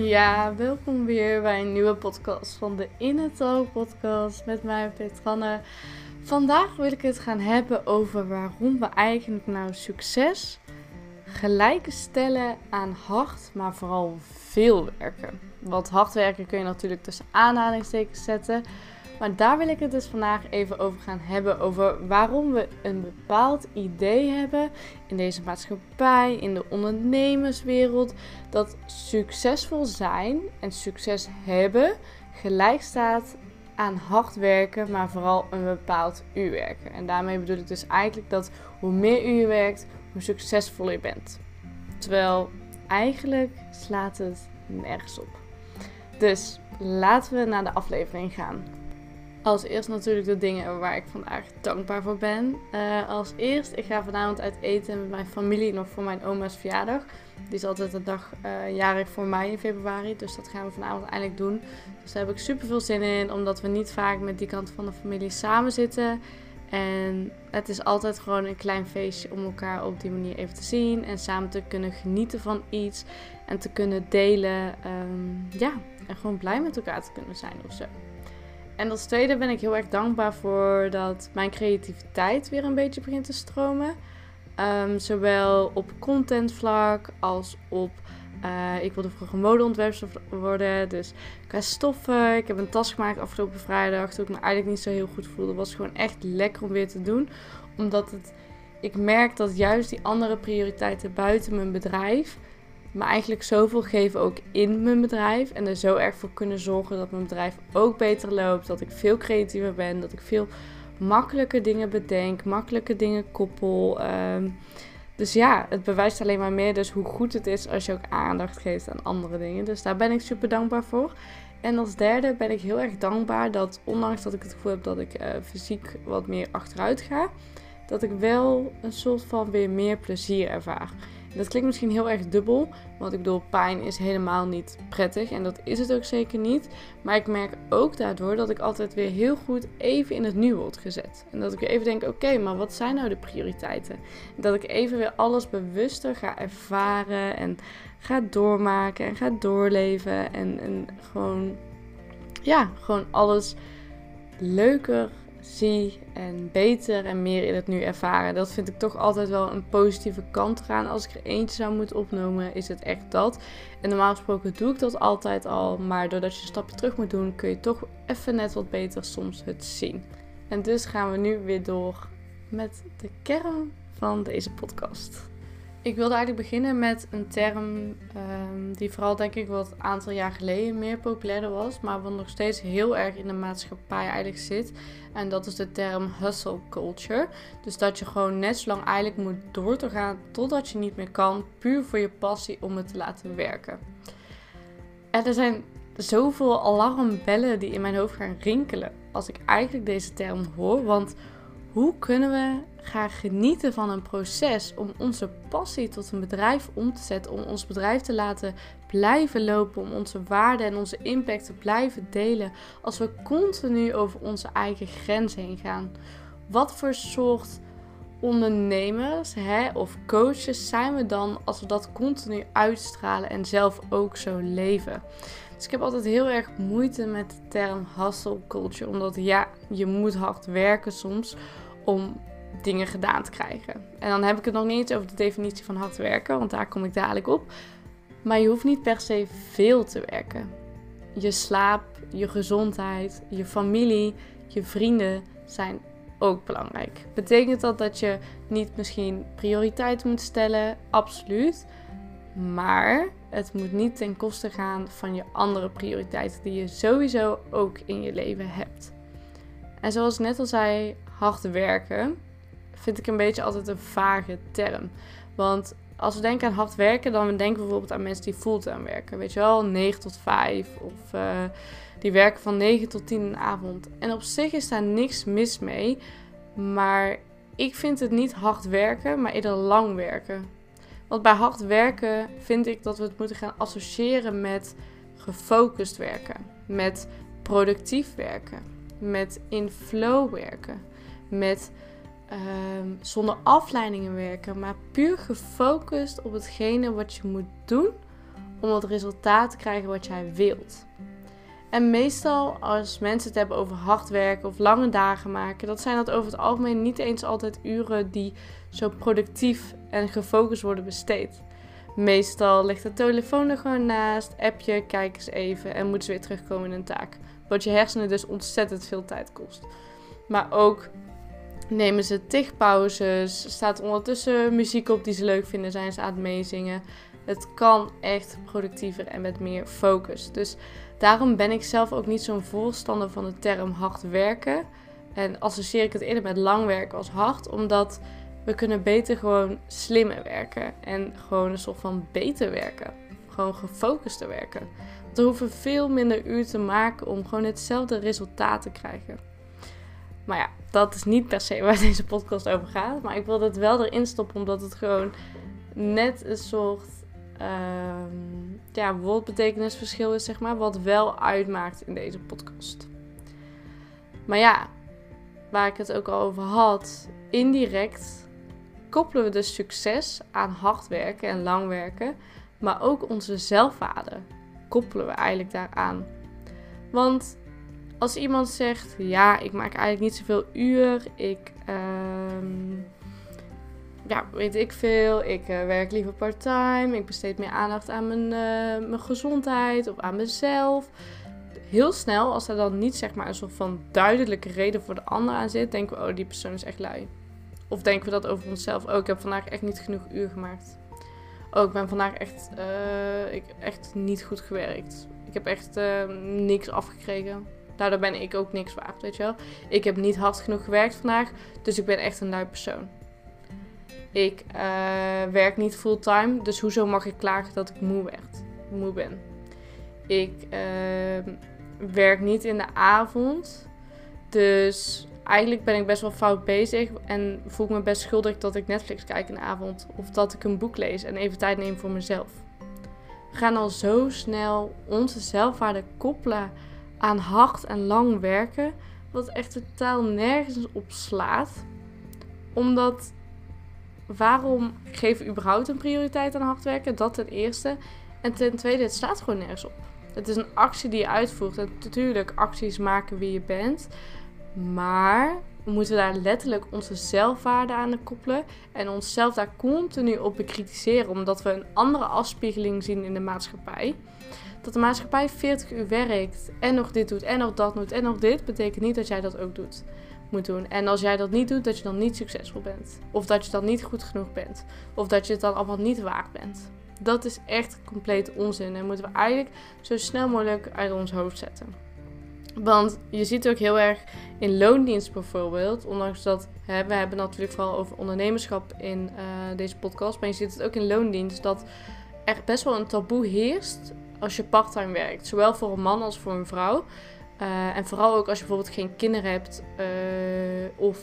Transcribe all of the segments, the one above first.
Ja, welkom weer bij een nieuwe podcast van de Inner Talk podcast met mij Petranne. Vandaag wil ik het gaan hebben over waarom we eigenlijk nou succes gelijk stellen aan hard, maar vooral veel werken. Want hard werken kun je natuurlijk tussen aanhalingstekens zetten. Maar daar wil ik het dus vandaag even over gaan hebben. Over waarom we een bepaald idee hebben in deze maatschappij, in de ondernemerswereld. Dat succesvol zijn en succes hebben gelijk staat aan hard werken, maar vooral een bepaald uur werken. En daarmee bedoel ik dus eigenlijk dat hoe meer uur je werkt, hoe succesvoller je bent. Terwijl eigenlijk slaat het nergens op. Dus laten we naar de aflevering gaan. Als eerst natuurlijk de dingen waar ik vandaag dankbaar voor ben. Uh, als eerst, ik ga vanavond uit eten met mijn familie nog voor mijn oma's verjaardag. Die is altijd een dag uh, jarig voor mij in februari. Dus dat gaan we vanavond eindelijk doen. Dus daar heb ik super veel zin in. Omdat we niet vaak met die kant van de familie samen zitten. En het is altijd gewoon een klein feestje om elkaar op die manier even te zien. En samen te kunnen genieten van iets. En te kunnen delen. Um, ja, en gewoon blij met elkaar te kunnen zijn of zo. En als tweede ben ik heel erg dankbaar voor dat mijn creativiteit weer een beetje begint te stromen. Um, zowel op contentvlak als op. Uh, ik wilde vroeger modeontwerper worden. Dus qua stoffen. Ik heb een tas gemaakt afgelopen vrijdag. Toen ik me eigenlijk niet zo heel goed voelde. was gewoon echt lekker om weer te doen. Omdat het, ik merk dat juist die andere prioriteiten buiten mijn bedrijf me eigenlijk zoveel geven ook in mijn bedrijf. En er zo erg voor kunnen zorgen dat mijn bedrijf ook beter loopt. Dat ik veel creatiever ben. Dat ik veel makkelijke dingen bedenk. Makkelijke dingen koppel. Ehm, dus ja, het bewijst alleen maar meer dus hoe goed het is als je ook aandacht geeft aan andere dingen. Dus daar ben ik super dankbaar voor. En als derde ben ik heel erg dankbaar dat, ondanks dat ik het gevoel heb dat ik uh, fysiek wat meer achteruit ga, dat ik wel een soort van weer meer plezier ervaar. Dat klinkt misschien heel erg dubbel, want ik bedoel, pijn is helemaal niet prettig en dat is het ook zeker niet. Maar ik merk ook daardoor dat ik altijd weer heel goed even in het nu word gezet. En dat ik weer even denk, oké, maar wat zijn nou de prioriteiten? Dat ik even weer alles bewuster ga ervaren en ga doormaken en ga doorleven en, en gewoon, ja, gewoon alles leuker zie en beter en meer in het nu ervaren. Dat vind ik toch altijd wel een positieve kant eraan. Als ik er eentje zou moeten opnemen, is het echt dat. En normaal gesproken doe ik dat altijd al, maar doordat je een stapje terug moet doen, kun je toch even net wat beter soms het zien. En dus gaan we nu weer door met de kern van deze podcast. Ik wilde eigenlijk beginnen met een term um, die vooral denk ik wat een aantal jaar geleden meer populairder was, maar wat nog steeds heel erg in de maatschappij eigenlijk zit. En dat is de term hustle culture. Dus dat je gewoon net zo lang eigenlijk moet door te gaan totdat je niet meer kan, puur voor je passie om het te laten werken. En er zijn zoveel alarmbellen die in mijn hoofd gaan rinkelen als ik eigenlijk deze term hoor, want hoe kunnen we gaan genieten van een proces om onze passie tot een bedrijf om te zetten, om ons bedrijf te laten blijven lopen, om onze waarden en onze impact te blijven delen, als we continu over onze eigen grens heen gaan? Wat voor soort ondernemers hè, of coaches zijn we dan als we dat continu uitstralen en zelf ook zo leven? Dus ik heb altijd heel erg moeite met de term hustle culture. Omdat ja, je moet hard werken soms om dingen gedaan te krijgen. En dan heb ik het nog niet eens over de definitie van hard werken, want daar kom ik dadelijk op. Maar je hoeft niet per se veel te werken. Je slaap, je gezondheid, je familie, je vrienden zijn ook belangrijk. Betekent dat dat je niet misschien prioriteit moet stellen? Absoluut. Maar het moet niet ten koste gaan van je andere prioriteiten die je sowieso ook in je leven hebt. En zoals ik net al zei, hard werken vind ik een beetje altijd een vage term. Want als we denken aan hard werken, dan denken we bijvoorbeeld aan mensen die fulltime werken. Weet je wel, 9 tot 5 of uh, die werken van 9 tot 10 in de avond. En op zich is daar niks mis mee. Maar ik vind het niet hard werken, maar eerder lang werken. Want bij hard werken vind ik dat we het moeten gaan associëren met gefocust werken, met productief werken, met in flow werken, met um, zonder afleidingen werken, maar puur gefocust op hetgene wat je moet doen om het resultaat te krijgen wat jij wilt. En meestal als mensen het hebben over hard werken of lange dagen maken, dat zijn dat over het algemeen niet eens altijd uren die zo productief en gefocust worden besteed. Meestal ligt de telefoon er gewoon naast, app je, kijk eens even en moeten ze weer terugkomen in een taak. Wat je hersenen dus ontzettend veel tijd kost. Maar ook nemen ze tig pauzes, staat ondertussen muziek op die ze leuk vinden, zijn ze aan het meezingen. Het kan echt productiever en met meer focus. Dus daarom ben ik zelf ook niet zo'n voorstander van de term hard werken. En associeer ik het eerder met lang werken als hard, omdat we kunnen beter gewoon slimmer werken. En gewoon een soort van beter werken. Gewoon gefocuster werken. We hoeven veel minder uur te maken om gewoon hetzelfde resultaat te krijgen. Maar ja, dat is niet per se waar deze podcast over gaat. Maar ik wil het wel erin stoppen omdat het gewoon net een soort uh, ja, woordbetekenisverschil is, zeg maar. Wat wel uitmaakt in deze podcast. Maar ja, waar ik het ook al over had, indirect koppelen we dus succes aan hard werken en lang werken. Maar ook onze zelfwaarde koppelen we eigenlijk daaraan. Want als iemand zegt, ja, ik maak eigenlijk niet zoveel uur, ik, uh, ja, weet ik veel, ik uh, werk liever part-time, ik besteed meer aandacht aan mijn, uh, mijn gezondheid of aan mezelf. Heel snel, als er dan niet zeg maar een soort van duidelijke reden voor de ander aan zit, denken we, oh, die persoon is echt lui. Of denken we dat over onszelf, oh, ik heb vandaag echt niet genoeg uur gemaakt. Oh, ik ben vandaag echt, uh, ik, echt niet goed gewerkt. Ik heb echt niks afgekregen Daardoor ben ik ook niks waard, weet je wel. Ik heb niet hard genoeg gewerkt vandaag, dus ik ben echt een lui persoon. Ik uh, werk niet fulltime, dus hoezo mag ik klagen dat ik moe, werd, moe ben? Ik uh, werk niet in de avond, dus eigenlijk ben ik best wel fout bezig en voel ik me best schuldig dat ik Netflix kijk in de avond. Of dat ik een boek lees en even tijd neem voor mezelf. We gaan al zo snel onze zelfwaarde koppelen aan hard en lang werken, wat echt totaal nergens op slaat. Omdat, waarom we überhaupt een prioriteit aan hard werken? Dat ten eerste. En ten tweede, het staat gewoon nergens op. Het is een actie die je uitvoert. En natuurlijk, acties maken wie je bent. Maar we moeten daar letterlijk onze zelfwaarde aan koppelen. En onszelf daar continu op bekritiseren. Omdat we een andere afspiegeling zien in de maatschappij dat de maatschappij 40 uur werkt en nog dit doet en nog dat doet en nog dit, betekent niet dat jij dat ook doet, moet doen. En als jij dat niet doet, dat je dan niet succesvol bent. Of dat je dan niet goed genoeg bent. Of dat je het dan allemaal niet waard bent. Dat is echt compleet onzin en moeten we eigenlijk zo snel mogelijk uit ons hoofd zetten. Want je ziet ook heel erg in loondienst bijvoorbeeld, ondanks dat hè, we hebben natuurlijk vooral over ondernemerschap in uh, deze podcast, maar je ziet het ook in loondienst dat er best wel een taboe heerst als je parttime werkt. Zowel voor een man als voor een vrouw. Uh, en vooral ook als je bijvoorbeeld geen kinderen hebt uh, of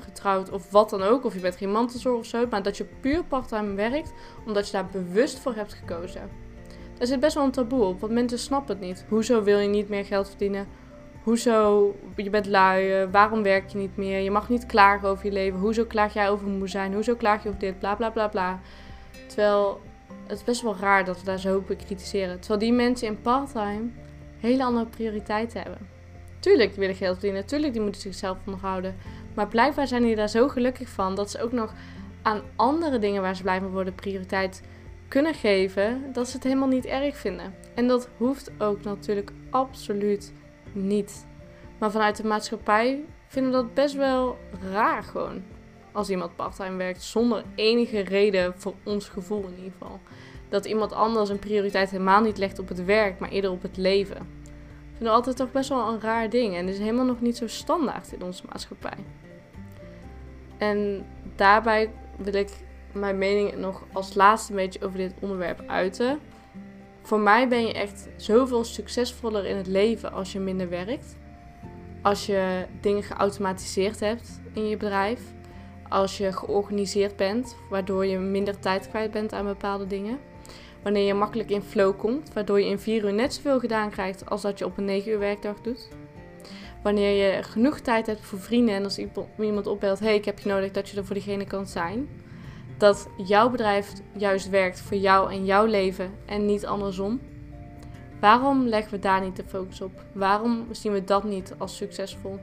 getrouwd of wat dan ook. Of je bent geen mantelzorg of zo. Maar dat je puur parttime werkt omdat je daar bewust voor hebt gekozen. Daar zit best wel een taboe op, want mensen snappen het niet. Hoezo wil je niet meer geld verdienen? Hoezo, je bent lui, eh, waarom werk je niet meer? Je mag niet klagen over je leven. Hoezo klaag jij over moe zijn? Hoezo klaag je over dit? Bla bla bla bla. Terwijl het is best wel raar dat we daar zo op kritiseren. Terwijl die mensen in parttime hele andere prioriteiten hebben. Tuurlijk willen geld verdienen, tuurlijk die moeten zichzelf onderhouden. Maar blijkbaar zijn die daar zo gelukkig van dat ze ook nog aan andere dingen waar ze blij van worden prioriteit kunnen geven, dat ze het helemaal niet erg vinden. En dat hoeft ook natuurlijk absoluut niet. Maar vanuit de maatschappij vinden we dat best wel raar gewoon als iemand parttime werkt zonder enige reden voor ons gevoel in ieder geval. Dat iemand anders een prioriteit helemaal niet legt op het werk, maar eerder op het leven. Ik vind dat altijd toch best wel een raar ding en is helemaal nog niet zo standaard in onze maatschappij. En daarbij wil ik mijn mening nog als laatste een beetje over dit onderwerp uiten. Voor mij ben je echt zoveel succesvoller in het leven als je minder werkt. Als je dingen geautomatiseerd hebt in je bedrijf als je georganiseerd bent, waardoor je minder tijd kwijt bent aan bepaalde dingen. Wanneer je makkelijk in flow komt, waardoor je in 4 uur net zoveel gedaan krijgt als dat je op een 9 uur werkdag doet. Wanneer je genoeg tijd hebt voor vrienden en als iemand opbelt, hey ik heb je nodig dat je er voor diegene kan zijn. dat jouw bedrijf juist werkt voor jou en jouw leven en niet andersom? Waarom leggen we daar niet de focus op? Waarom zien we dat niet als succesvol?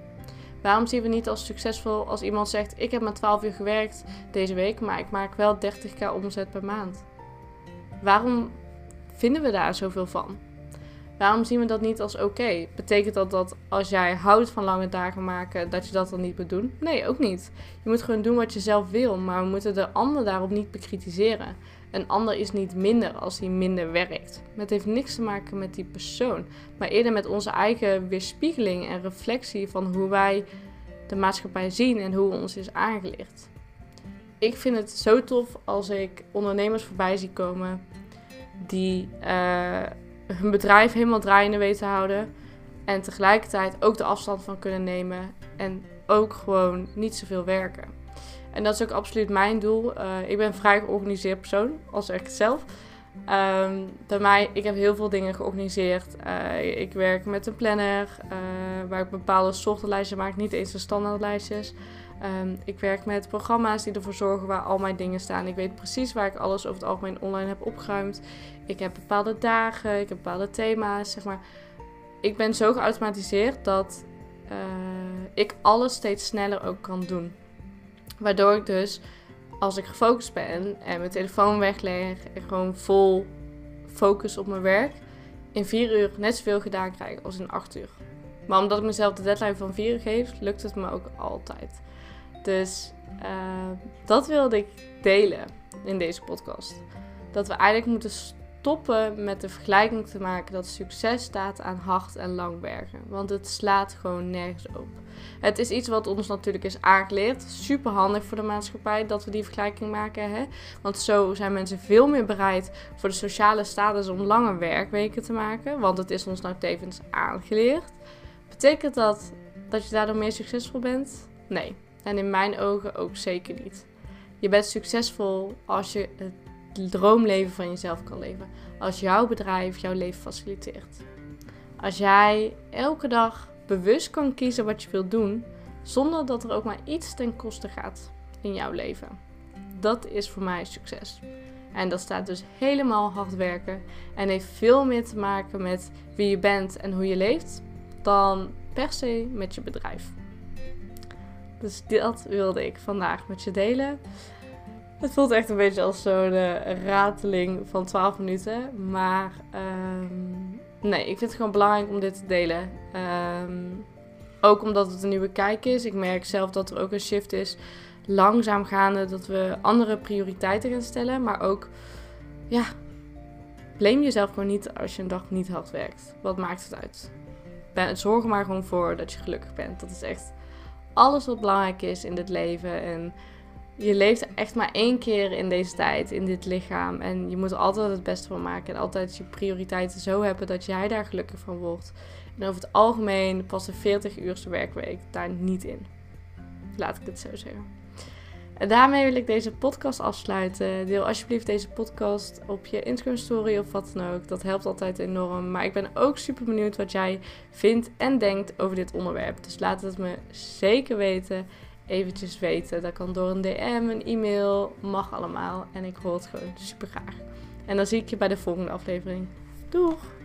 Waarom zien we niet als succesvol als iemand zegt: Ik heb maar 12 uur gewerkt deze week, maar ik maak wel 30k omzet per maand? Waarom vinden we daar zoveel van? Waarom zien we dat niet als oké? Betekent dat dat als jij houdt van lange dagen maken, dat je dat dan niet moet doen? Nee, ook niet. Je moet gewoon doen wat je zelf wil, maar we moeten de ander daarop niet bekritiseren. Een ander is niet minder als hij minder werkt. Het heeft niks te maken met die persoon, maar eerder met onze eigen weerspiegeling en reflectie van hoe wij de maatschappij zien en hoe ons is aangeleerd. Ik vind het zo tof als ik ondernemers voorbij zie komen die uh, hun bedrijf helemaal draaiende weten te houden en tegelijkertijd ook de afstand van kunnen nemen en ook gewoon niet zoveel werken. En dat is ook absoluut mijn doel. Uh, ik ben een vrij georganiseerd persoon, als ik zelf. Um, bij mij, ik heb heel veel dingen georganiseerd. Uh, ik werk met een planner, uh, waar ik bepaalde soorten lijstjes maak, niet eens de standaardlijstjes. Um, ik werk met programma's die ervoor zorgen waar al mijn dingen staan. Ik weet precies waar ik alles over het algemeen online heb opgeruimd. Ik heb bepaalde dagen, ik heb bepaalde thema's, zeg maar. Ik ben zo geautomatiseerd dat ik alles steeds sneller ook kan doen. Waardoor ik dus, als ik gefocust ben en mijn telefoon wegleg en gewoon vol focus op mijn werk, in vier uur net zoveel gedaan krijg als in acht uur. Maar omdat ik mezelf de deadline van vier uur geef, lukt het me ook altijd. Dus uh, dat wilde ik delen in deze podcast. Dat we eigenlijk moeten stoppen met de vergelijking te maken dat succes staat aan hard en lang werken. Want het slaat gewoon nergens op. Het is iets wat ons natuurlijk is aangeleerd. Super handig voor de maatschappij dat we die vergelijking maken. Hè? Want zo zijn mensen veel meer bereid voor de sociale status om lange werkweken te maken. Want het is ons nou tevens aangeleerd. Betekent dat dat je daardoor meer succesvol bent? Nee. En in mijn ogen ook zeker niet. Je bent succesvol als je het droomleven van jezelf kan leven. Als jouw bedrijf jouw leven faciliteert. Als jij elke dag bewust kan kiezen wat je wilt doen, zonder dat er ook maar iets ten koste gaat in jouw leven. Dat is voor mij succes. En dat staat dus helemaal hard werken en heeft veel meer te maken met wie je bent en hoe je leeft dan per se met je bedrijf. Dus dat wilde ik vandaag met je delen. Het voelt echt een beetje als zo'n uh, rateling van 12 minuten. Maar um, nee, ik vind het gewoon belangrijk om dit te delen. Um, ook omdat het een nieuwe kijk is. Ik merk zelf dat er ook een shift is. Langzaam gaande dat we andere prioriteiten gaan stellen. Maar ook, ja, blame jezelf gewoon niet als je een dag niet hard werkt. Wat maakt het uit? Ben, zorg er maar gewoon voor dat je gelukkig bent. Dat is echt alles wat belangrijk is in dit leven. En je leeft echt maar één keer in deze tijd, in dit lichaam. En je moet er altijd het beste van maken. En altijd je prioriteiten zo hebben dat jij daar gelukkig van wordt. En over het algemeen past een 40 uurse werkweek daar niet in. Laat ik het zo zeggen. En daarmee wil ik deze podcast afsluiten. Deel alsjeblieft deze podcast op je Instagram story of wat dan ook. Dat helpt altijd enorm. Maar ik ben ook super benieuwd wat jij vindt en denkt over dit onderwerp. Dus laat het me zeker weten eventjes weten. Dat kan door een DM, een e-mail, mag allemaal. En ik hoor het gewoon super graag. En dan zie ik je bij de volgende aflevering. Doeg!